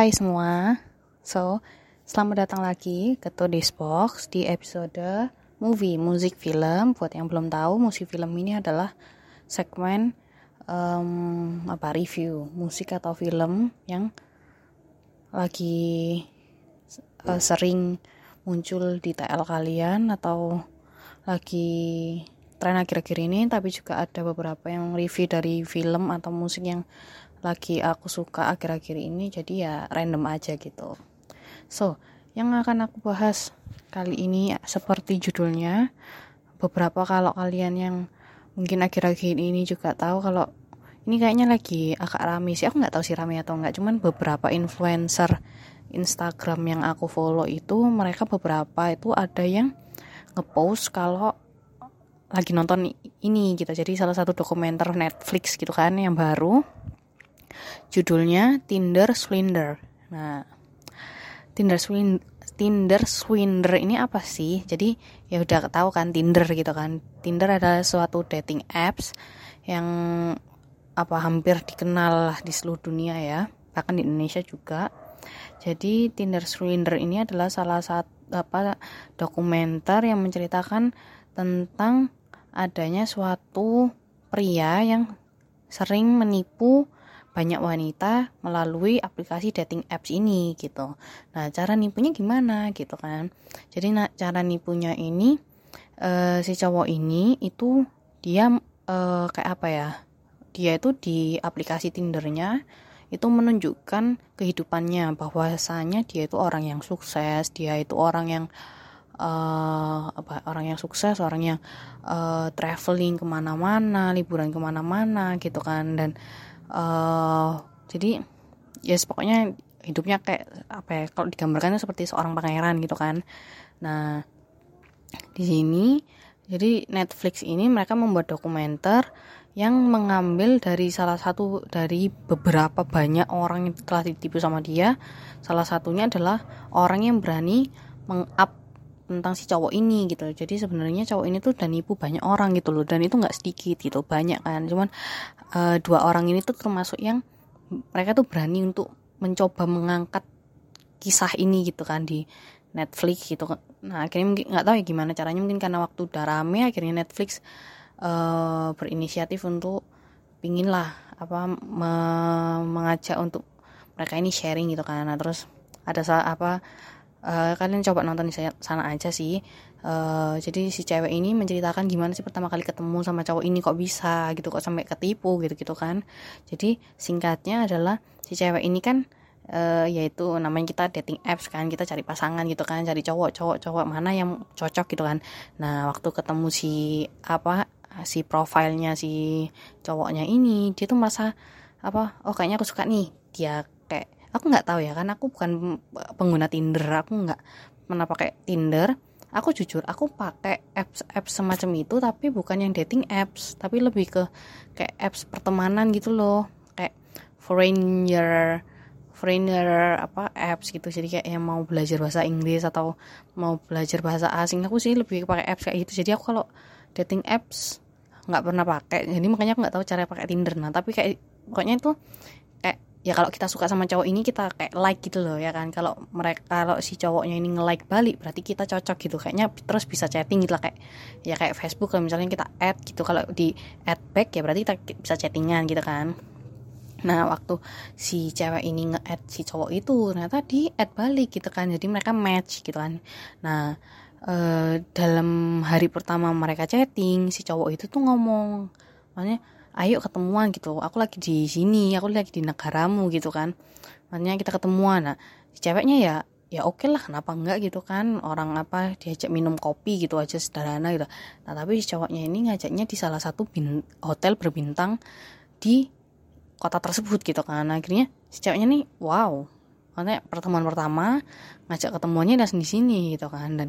Hai semua, so selamat datang lagi ke Today's Box di episode movie, musik film. Buat yang belum tahu, musik film ini adalah segmen um, apa review musik atau film yang lagi uh, sering muncul di TL kalian atau lagi tren akhir-akhir ini tapi juga ada beberapa yang review dari film atau musik yang lagi aku suka akhir-akhir ini jadi ya random aja gitu. So yang akan aku bahas kali ini seperti judulnya beberapa kalau kalian yang mungkin akhir-akhir ini juga tahu kalau ini kayaknya lagi agak rame sih. Aku nggak tahu sih rame atau enggak cuman beberapa influencer Instagram yang aku follow itu mereka beberapa itu ada yang ngepost kalau lagi nonton ini gitu. Jadi salah satu dokumenter Netflix gitu kan yang baru Judulnya Tinder Swindler. Nah, Tinder Swindler Tinder Swindler ini apa sih? Jadi ya udah tahu kan Tinder gitu kan. Tinder adalah suatu dating apps yang apa hampir dikenal lah di seluruh dunia ya, bahkan di Indonesia juga. Jadi Tinder Swindler ini adalah salah satu apa dokumenter yang menceritakan tentang adanya suatu pria yang sering menipu banyak wanita melalui aplikasi dating apps ini gitu. Nah, cara nipunya gimana gitu kan. Jadi nah, cara nipunya ini uh, si cowok ini itu dia uh, kayak apa ya? Dia itu di aplikasi Tindernya itu menunjukkan kehidupannya bahwasanya dia itu orang yang sukses, dia itu orang yang uh, apa orang yang sukses, orang yang uh, traveling ke mana-mana, liburan ke mana-mana gitu kan dan uh, jadi ya yes, pokoknya hidupnya kayak apa ya kalau digambarkan seperti seorang pangeran gitu kan. Nah di sini jadi Netflix ini mereka membuat dokumenter yang mengambil dari salah satu dari beberapa banyak orang yang telah ditipu sama dia. Salah satunya adalah orang yang berani mengup tentang si cowok ini gitu. Jadi sebenarnya cowok ini tuh udah nipu banyak orang gitu loh. Dan itu nggak sedikit gitu banyak kan. Cuman uh, dua orang ini tuh termasuk yang mereka tuh berani untuk mencoba mengangkat kisah ini gitu kan di Netflix gitu. Nah akhirnya mungkin nggak tahu ya gimana caranya. Mungkin karena waktu udah rame akhirnya Netflix uh, berinisiatif untuk pingin lah apa me mengajak untuk mereka ini sharing gitu kan. Nah terus ada apa uh, kalian coba nonton di sana aja sih. Uh, jadi si cewek ini menceritakan gimana sih pertama kali ketemu sama cowok ini kok bisa gitu kok sampai ketipu gitu gitu kan. Jadi singkatnya adalah si cewek ini kan uh, yaitu namanya kita dating apps kan kita cari pasangan gitu kan cari cowok cowok cowok mana yang cocok gitu kan. Nah waktu ketemu si apa si profilnya si cowoknya ini dia tuh merasa apa oh kayaknya aku suka nih dia aku nggak tahu ya kan aku bukan pengguna Tinder aku nggak pernah pakai Tinder. Aku jujur aku pakai apps apps semacam itu tapi bukan yang dating apps tapi lebih ke kayak apps pertemanan gitu loh. Kayak foreigner foreigner apa apps gitu. Jadi kayak yang mau belajar bahasa Inggris atau mau belajar bahasa asing aku sih lebih pakai apps kayak gitu. Jadi aku kalau dating apps nggak pernah pakai. Jadi makanya aku nggak tahu cara pakai Tinder. Nah tapi kayak pokoknya itu kayak ya kalau kita suka sama cowok ini kita kayak like gitu loh ya kan? Kalau mereka kalau si cowoknya ini nge like balik berarti kita cocok gitu. Kayaknya terus bisa chatting gitu lah kayak ya kayak Facebook kalau misalnya kita add gitu kalau di add back ya berarti kita bisa chattingan gitu kan? Nah waktu si cewek ini nge-add si cowok itu ternyata di add balik gitu kan? Jadi mereka match gitu kan? Nah e, dalam hari pertama mereka chatting si cowok itu tuh ngomong makanya ayo ketemuan gitu. Aku lagi di sini aku lagi di negaramu gitu kan. Makanya kita ketemuan. Nah ceweknya ya ya oke okay lah kenapa enggak gitu kan. Orang apa diajak minum kopi gitu aja sederhana gitu. Nah tapi si cowoknya ini ngajaknya di salah satu bin, hotel berbintang di kota tersebut gitu kan. Nah, akhirnya si ceweknya nih wow. Karena pertemuan pertama ngajak ketemuannya dan di sini gitu kan. Dan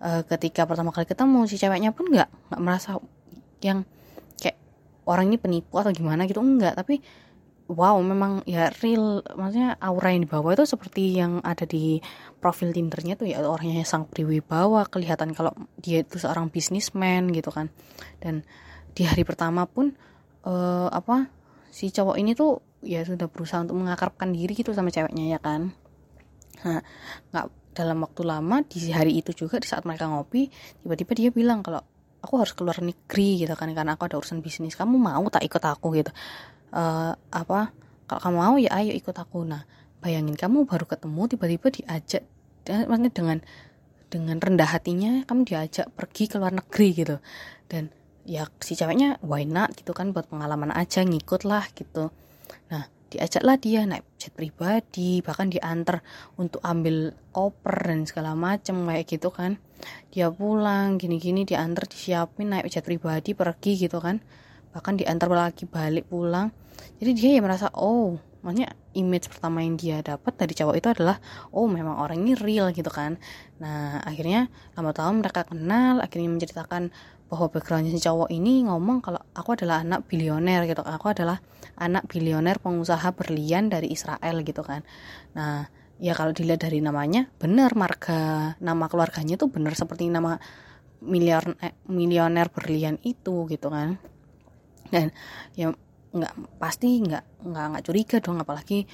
e, ketika pertama kali ketemu si ceweknya pun nggak nggak merasa yang orang ini penipu atau gimana gitu enggak. Tapi wow memang ya real maksudnya aura yang dibawa itu seperti yang ada di profil Tindernya tuh ya orangnya sang priwibawa kelihatan kalau dia itu seorang bisnismen gitu kan. Dan di hari pertama pun uh, apa si cowok ini tuh ya sudah berusaha untuk mengakrabkan diri gitu sama ceweknya ya kan. Nah nggak dalam waktu lama di hari itu juga di saat mereka ngopi tiba-tiba dia bilang kalau aku harus keluar negeri gitu kan karena aku ada urusan bisnis. Kamu mau tak ikut aku gitu? Uh, apa? Kalau kamu mau ya ayo ikut aku. Nah bayangin kamu baru ketemu tiba-tiba diajak maksudnya dengan dengan rendah hatinya kamu diajak pergi ke luar negeri gitu. Dan ya si ceweknya why not gitu kan buat pengalaman aja ngikut lah gitu. Nah diajaklah dia naik jet pribadi bahkan diantar untuk ambil koper dan segala macem kayak gitu kan dia pulang gini-gini diantar disiapin naik jet pribadi pergi gitu kan. Bahkan diantar lagi balik pulang. Jadi dia ya merasa oh maksudnya image pertama yang dia dapat dari cowok itu adalah oh memang orang ini real gitu kan. Nah akhirnya lama tahun mereka kenal akhirnya menceritakan bahwa backgroundnya si cowok ini ngomong kalau aku adalah anak bilioner gitu. Aku adalah anak bilioner pengusaha berlian dari Israel gitu kan. Nah ya kalau dilihat dari namanya benar marga nama keluarganya tuh benar seperti nama miliar eh, milioner berlian itu gitu kan. Dan ya nggak pasti nggak nggak nggak curiga dong apalagi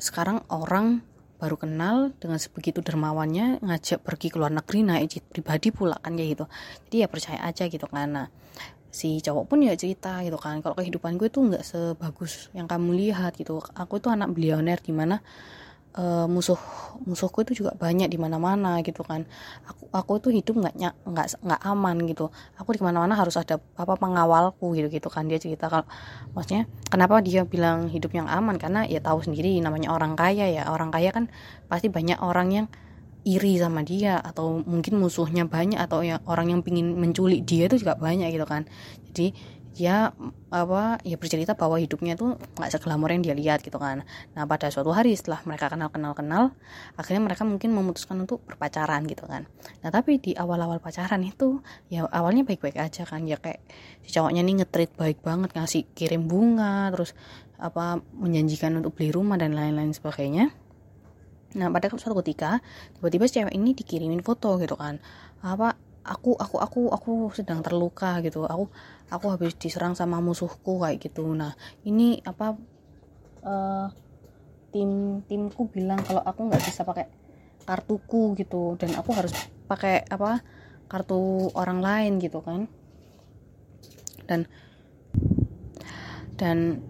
sekarang orang baru kenal dengan sebegitu dermawannya ngajak pergi ke luar negeri naik jet pribadi pula kan kayak gitu. Jadi ya percaya aja gitu kan. Nah si cowok pun ya cerita gitu kan kalau kehidupan gue tuh nggak sebagus yang kamu lihat gitu. Aku itu anak bilioner di mana uh, musuh musuhku itu juga banyak di mana-mana gitu kan. Aku aku itu hidup nggak nggak nggak aman gitu. Aku di mana-mana harus ada apa pengawalku gitu gitu kan. Dia cerita kalau maksudnya kenapa dia bilang hidup yang aman? Karena ya tahu sendiri namanya orang kaya ya. Orang kaya kan pasti banyak orang yang iri sama dia atau mungkin musuhnya banyak atau ya orang yang pingin menculik dia itu juga banyak gitu kan. Jadi dia apa ya bercerita bahwa hidupnya tuh nggak seglamor yang dia lihat gitu kan. Nah pada suatu hari setelah mereka kenal kenal kenal akhirnya mereka mungkin memutuskan untuk berpacaran gitu kan. Nah tapi di awal awal pacaran itu ya awalnya baik baik aja kan. Ya kayak si cowoknya nih ngetrit baik banget ngasih kirim bunga terus apa menjanjikan untuk beli rumah dan lain-lain sebagainya. Nah pada suatu ketika tiba-tiba cewek ini dikirimin foto gitu kan. Apa aku aku aku aku sedang terluka gitu. Aku aku habis diserang sama musuhku kayak gitu. Nah ini apa uh, tim timku bilang kalau aku nggak bisa pakai kartuku gitu. Dan aku harus pakai apa kartu orang lain gitu kan. Dan dan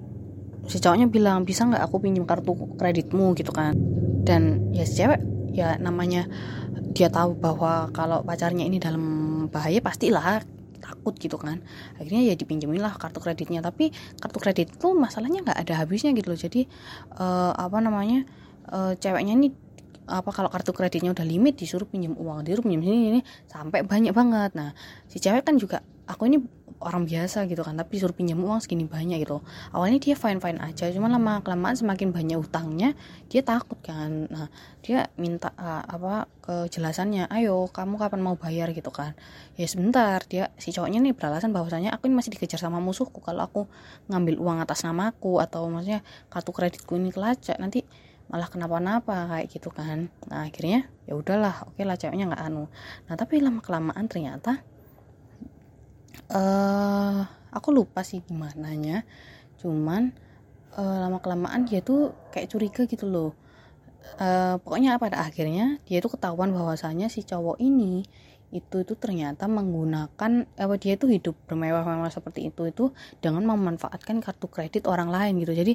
si cowoknya bilang bisa nggak aku pinjam kartu kreditmu? gitu kan. Dan ya si cewek ya namanya dia tahu bahwa kalau pacarnya ini dalam bahaya pastilah takut gitu kan. Akhirnya ya dipinjemin lah kartu kreditnya. Tapi kartu kredit itu masalahnya nggak ada habisnya gitu loh. Jadi uh, apa namanya uh, ceweknya ini apa kalau kartu kreditnya udah limit disuruh pinjam uang. Disuruh pinjam sini ini sampai banyak banget. Nah si cewek kan juga aku ini orang biasa gitu kan tapi suruh pinjam uang segini banyak gitu. Awalnya dia fine fine aja cuma lama kelamaan semakin banyak utangnya dia takut kan. Nah dia minta uh, apa kejelasannya ayo kamu kapan mau bayar? gitu kan. Ya sebentar dia si cowoknya nih beralasan bahwasanya aku ini masih dikejar sama musuhku. Kalau aku ngambil uang atas namaku atau maksudnya kartu kreditku ini kelacak nanti malah kenapa-napa kayak gitu kan. Nah akhirnya ya udahlah oke lah ceweknya nggak anu. Nah tapi lama kelamaan ternyata uh, aku lupa sih gimana nya cuman uh, lama kelamaan dia tuh kayak curiga gitu loh. Uh, pokoknya pada akhirnya dia tuh ketahuan bahwasanya si cowok ini itu itu ternyata menggunakan apa dia itu hidup bermewah-mewah seperti itu itu dengan memanfaatkan kartu kredit orang lain gitu. Jadi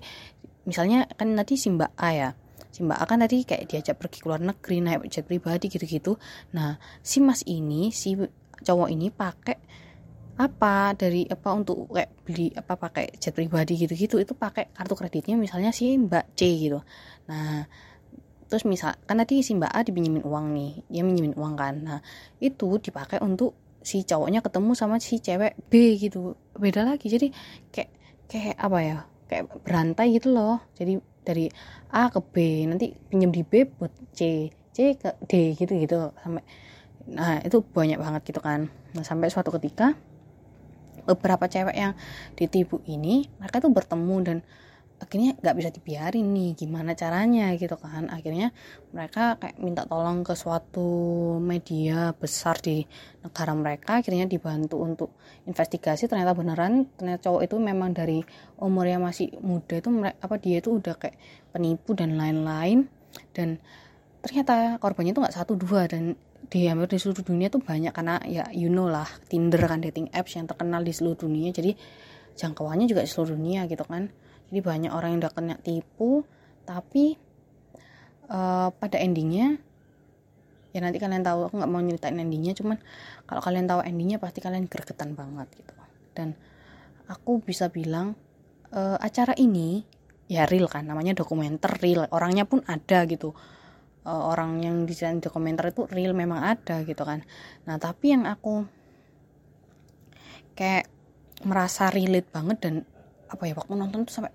misalnya kan nanti si Mbak A ya. Si Mbak A kan tadi kayak diajak pergi ke luar negeri naik jet pribadi gitu-gitu. Nah si Mas ini si cowok ini pakai apa dari apa untuk kayak beli apa pakai jet pribadi gitu-gitu itu pakai kartu kreditnya misalnya si Mbak C gitu. Nah terus misal kan tadi si Mbak A dipinjemin uang nih dia minjemin uang kan. Nah itu dipakai untuk si cowoknya ketemu sama si cewek B gitu. Beda lagi jadi kayak kayak apa ya kayak berantai gitu loh. Jadi dari A ke B nanti pinjam di B buat C C ke D gitu gitu sampai nah itu banyak banget gitu kan. Nah sampai suatu ketika beberapa cewek yang ditipu ini mereka tuh bertemu dan akhirnya nggak bisa dibiarin nih gimana caranya gitu kan. Akhirnya mereka kayak minta tolong ke suatu media besar di negara mereka akhirnya dibantu untuk investigasi. Ternyata beneran ternyata cowok itu memang dari umur yang masih muda itu apa dia itu udah kayak penipu dan lain-lain. Dan ternyata korbannya itu nggak satu dua dan di hampir di seluruh dunia tuh banyak karena ya you know lah Tinder kan dating apps yang terkenal di seluruh dunia. Jadi jangkauannya juga di seluruh dunia gitu kan. Jadi banyak orang yang udah kena tipu tapi uh, pada endingnya ya nanti kalian tahu aku nggak mau nyeritain endingnya cuman kalau kalian tahu endingnya pasti kalian gregetan banget gitu. Dan aku bisa bilang uh, acara ini ya real kan namanya dokumenter real. Orangnya pun ada gitu uh, orang yang di dokumenter itu real memang ada gitu kan. Nah tapi yang aku kayak merasa relate banget dan apa ya waktu nonton tuh sampai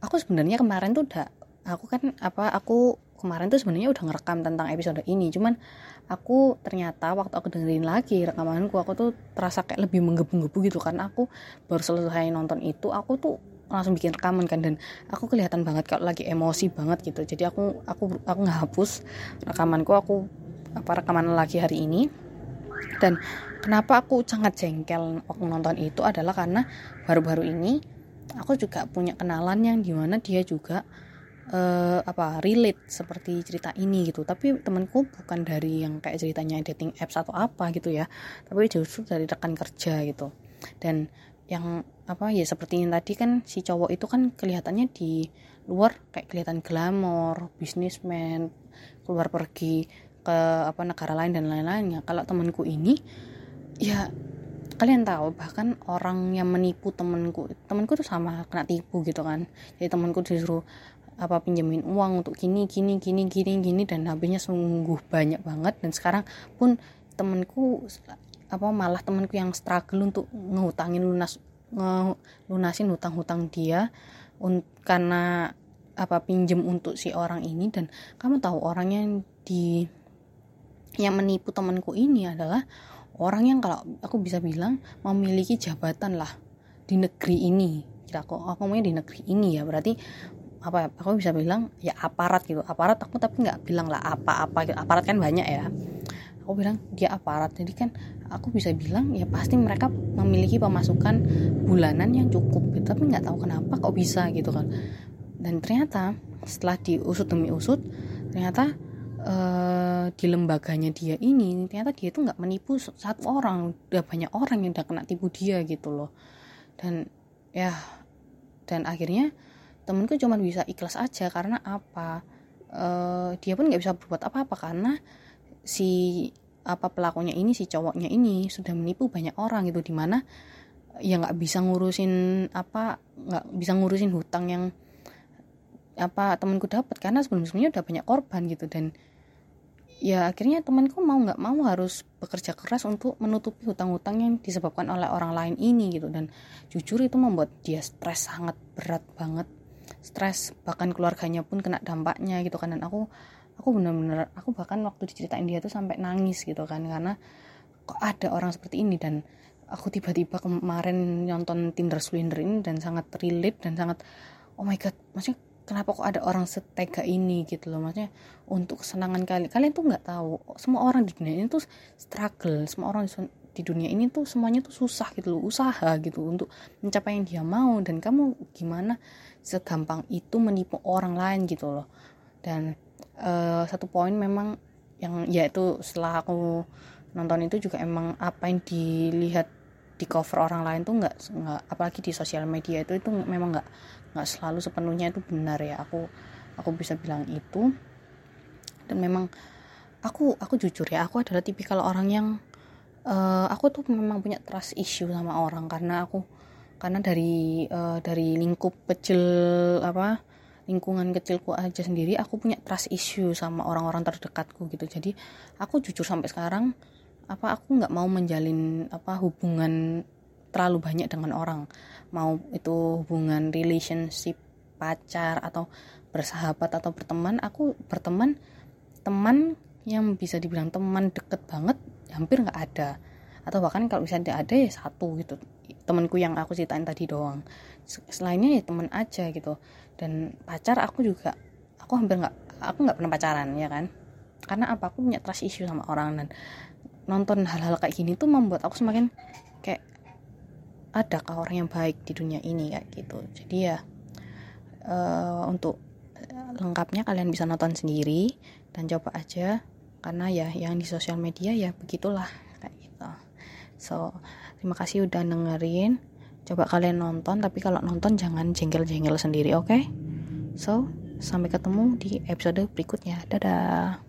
aku sebenarnya kemarin tuh udah aku kan apa aku kemarin tuh sebenarnya udah ngerekam tentang episode ini. Cuman aku ternyata waktu aku dengerin lagi rekamanku aku tuh terasa kayak lebih menggebu-gebu gitu kan. Aku baru selesai nonton itu aku tuh langsung bikin rekaman kan dan aku kelihatan banget kalau lagi emosi banget gitu. Jadi aku aku aku nggak hapus rekamanku aku apa rekaman lagi hari ini. Dan kenapa aku sangat jengkel waktu nonton itu adalah karena baru-baru ini aku juga punya kenalan yang di mana dia juga uh, apa relate seperti cerita ini gitu. Tapi temanku bukan dari yang kayak ceritanya dating apps atau apa gitu ya tapi justru dari rekan kerja gitu. Dan yang apa ya seperti yang tadi kan si cowok itu kan kelihatannya di luar kayak kelihatan glamor bisnismen keluar pergi ke apa negara lain dan lain-lainnya kalau temanku ini ya kalian tahu bahkan orang yang menipu temanku temanku tuh sama kena tipu gitu kan. Jadi temanku disuruh apa pinjemin uang untuk gini gini gini gini gini dan habisnya sungguh banyak banget. Dan sekarang pun temanku apa malah temanku yang struggle untuk ngutangin lunas lunasin hutang-hutang dia un, karena apa pinjem untuk si orang ini. Dan kamu tahu orang yang di yang menipu temanku ini adalah orang yang kalau aku bisa bilang memiliki jabatan lah di negeri ini. Kita aku aku ngomongnya di negeri ini ya. Berarti apa ya aku bisa bilang ya aparat gitu. Aparat aku tapi nggak bilang lah apa-apa gitu. aparat kan banyak ya aku bilang dia aparat. Jadi kan aku bisa bilang ya pasti mereka memiliki pemasukan bulanan yang cukup gitu tapi nggak tahu kenapa kok bisa gitu kan. Dan ternyata setelah diusut demi usut ternyata uh, di lembaganya dia ini ternyata dia tuh nggak menipu satu orang udah banyak orang yang udah kena tipu dia gitu loh. Dan ya dan akhirnya temenku cuma bisa ikhlas aja karena apa? Uh, dia pun nggak bisa berbuat apa-apa karena si apa pelakunya ini si cowoknya ini sudah menipu banyak orang gitu di mana ya nggak bisa ngurusin apa nggak bisa ngurusin hutang yang apa temanku dapat karena sebelum-sebelumnya udah banyak korban gitu. Dan ya akhirnya temanku mau nggak mau harus bekerja keras untuk menutupi hutang-hutang yang disebabkan oleh orang lain ini gitu. Dan jujur itu membuat dia stres sangat berat banget. Stres bahkan keluarganya pun kena dampaknya gitu kan. Dan aku aku bener-bener aku bahkan waktu diceritain dia tuh sampai nangis gitu kan karena kok ada orang seperti ini? Dan aku tiba-tiba kemarin nonton Tinder Swindler ini dan sangat relate dan sangat oh my god maksudnya kenapa kok ada orang setega ini gitu loh? Maksudnya untuk kesenangan kalian kalian tuh nggak tahu semua orang di dunia ini tuh struggle semua orang di dunia ini tuh semuanya tuh susah gitu loh usaha gitu untuk mencapai yang dia mau. Dan kamu gimana segampang itu menipu orang lain gitu loh. Dan uh, satu poin memang yang yaitu setelah aku nonton itu juga emang apa yang dilihat di cover orang lain tuh nggak nggak apalagi di sosial media itu itu memang nggak nggak selalu sepenuhnya itu benar ya. Aku aku bisa bilang itu. Dan memang aku aku jujur ya aku adalah tipikal orang yang uh, aku tuh memang punya trust issue sama orang. Karena aku karena dari uh, dari lingkup kecil apa lingkungan kecilku aja sendiri aku punya trust issue sama orang-orang terdekatku gitu. Jadi aku jujur sampai sekarang apa aku nggak mau menjalin apa hubungan terlalu banyak dengan orang. Mau itu hubungan relationship pacar atau bersahabat atau berteman aku berteman teman yang bisa dibilang teman deket banget hampir nggak ada. Atau bahkan kalau misalnya ada ya satu gitu. Temanku yang aku ceritain tadi doang selainnya ya temen aja gitu. Dan pacar aku juga aku hampir nggak aku nggak pernah pacaran ya kan? Karena apa? Aku punya trust issue sama orang dan nonton hal-hal kayak gini tuh membuat aku semakin kayak adakah orang yang baik di dunia ini kayak gitu. Jadi ya uh, untuk lengkapnya kalian bisa nonton sendiri dan coba aja. Karena ya yang di sosial media ya begitulah kayak gitu. So terima kasih udah dengerin coba kalian nonton tapi kalau nonton jangan jengkel-jengkel sendiri oke okay? so sampai ketemu di episode berikutnya dadah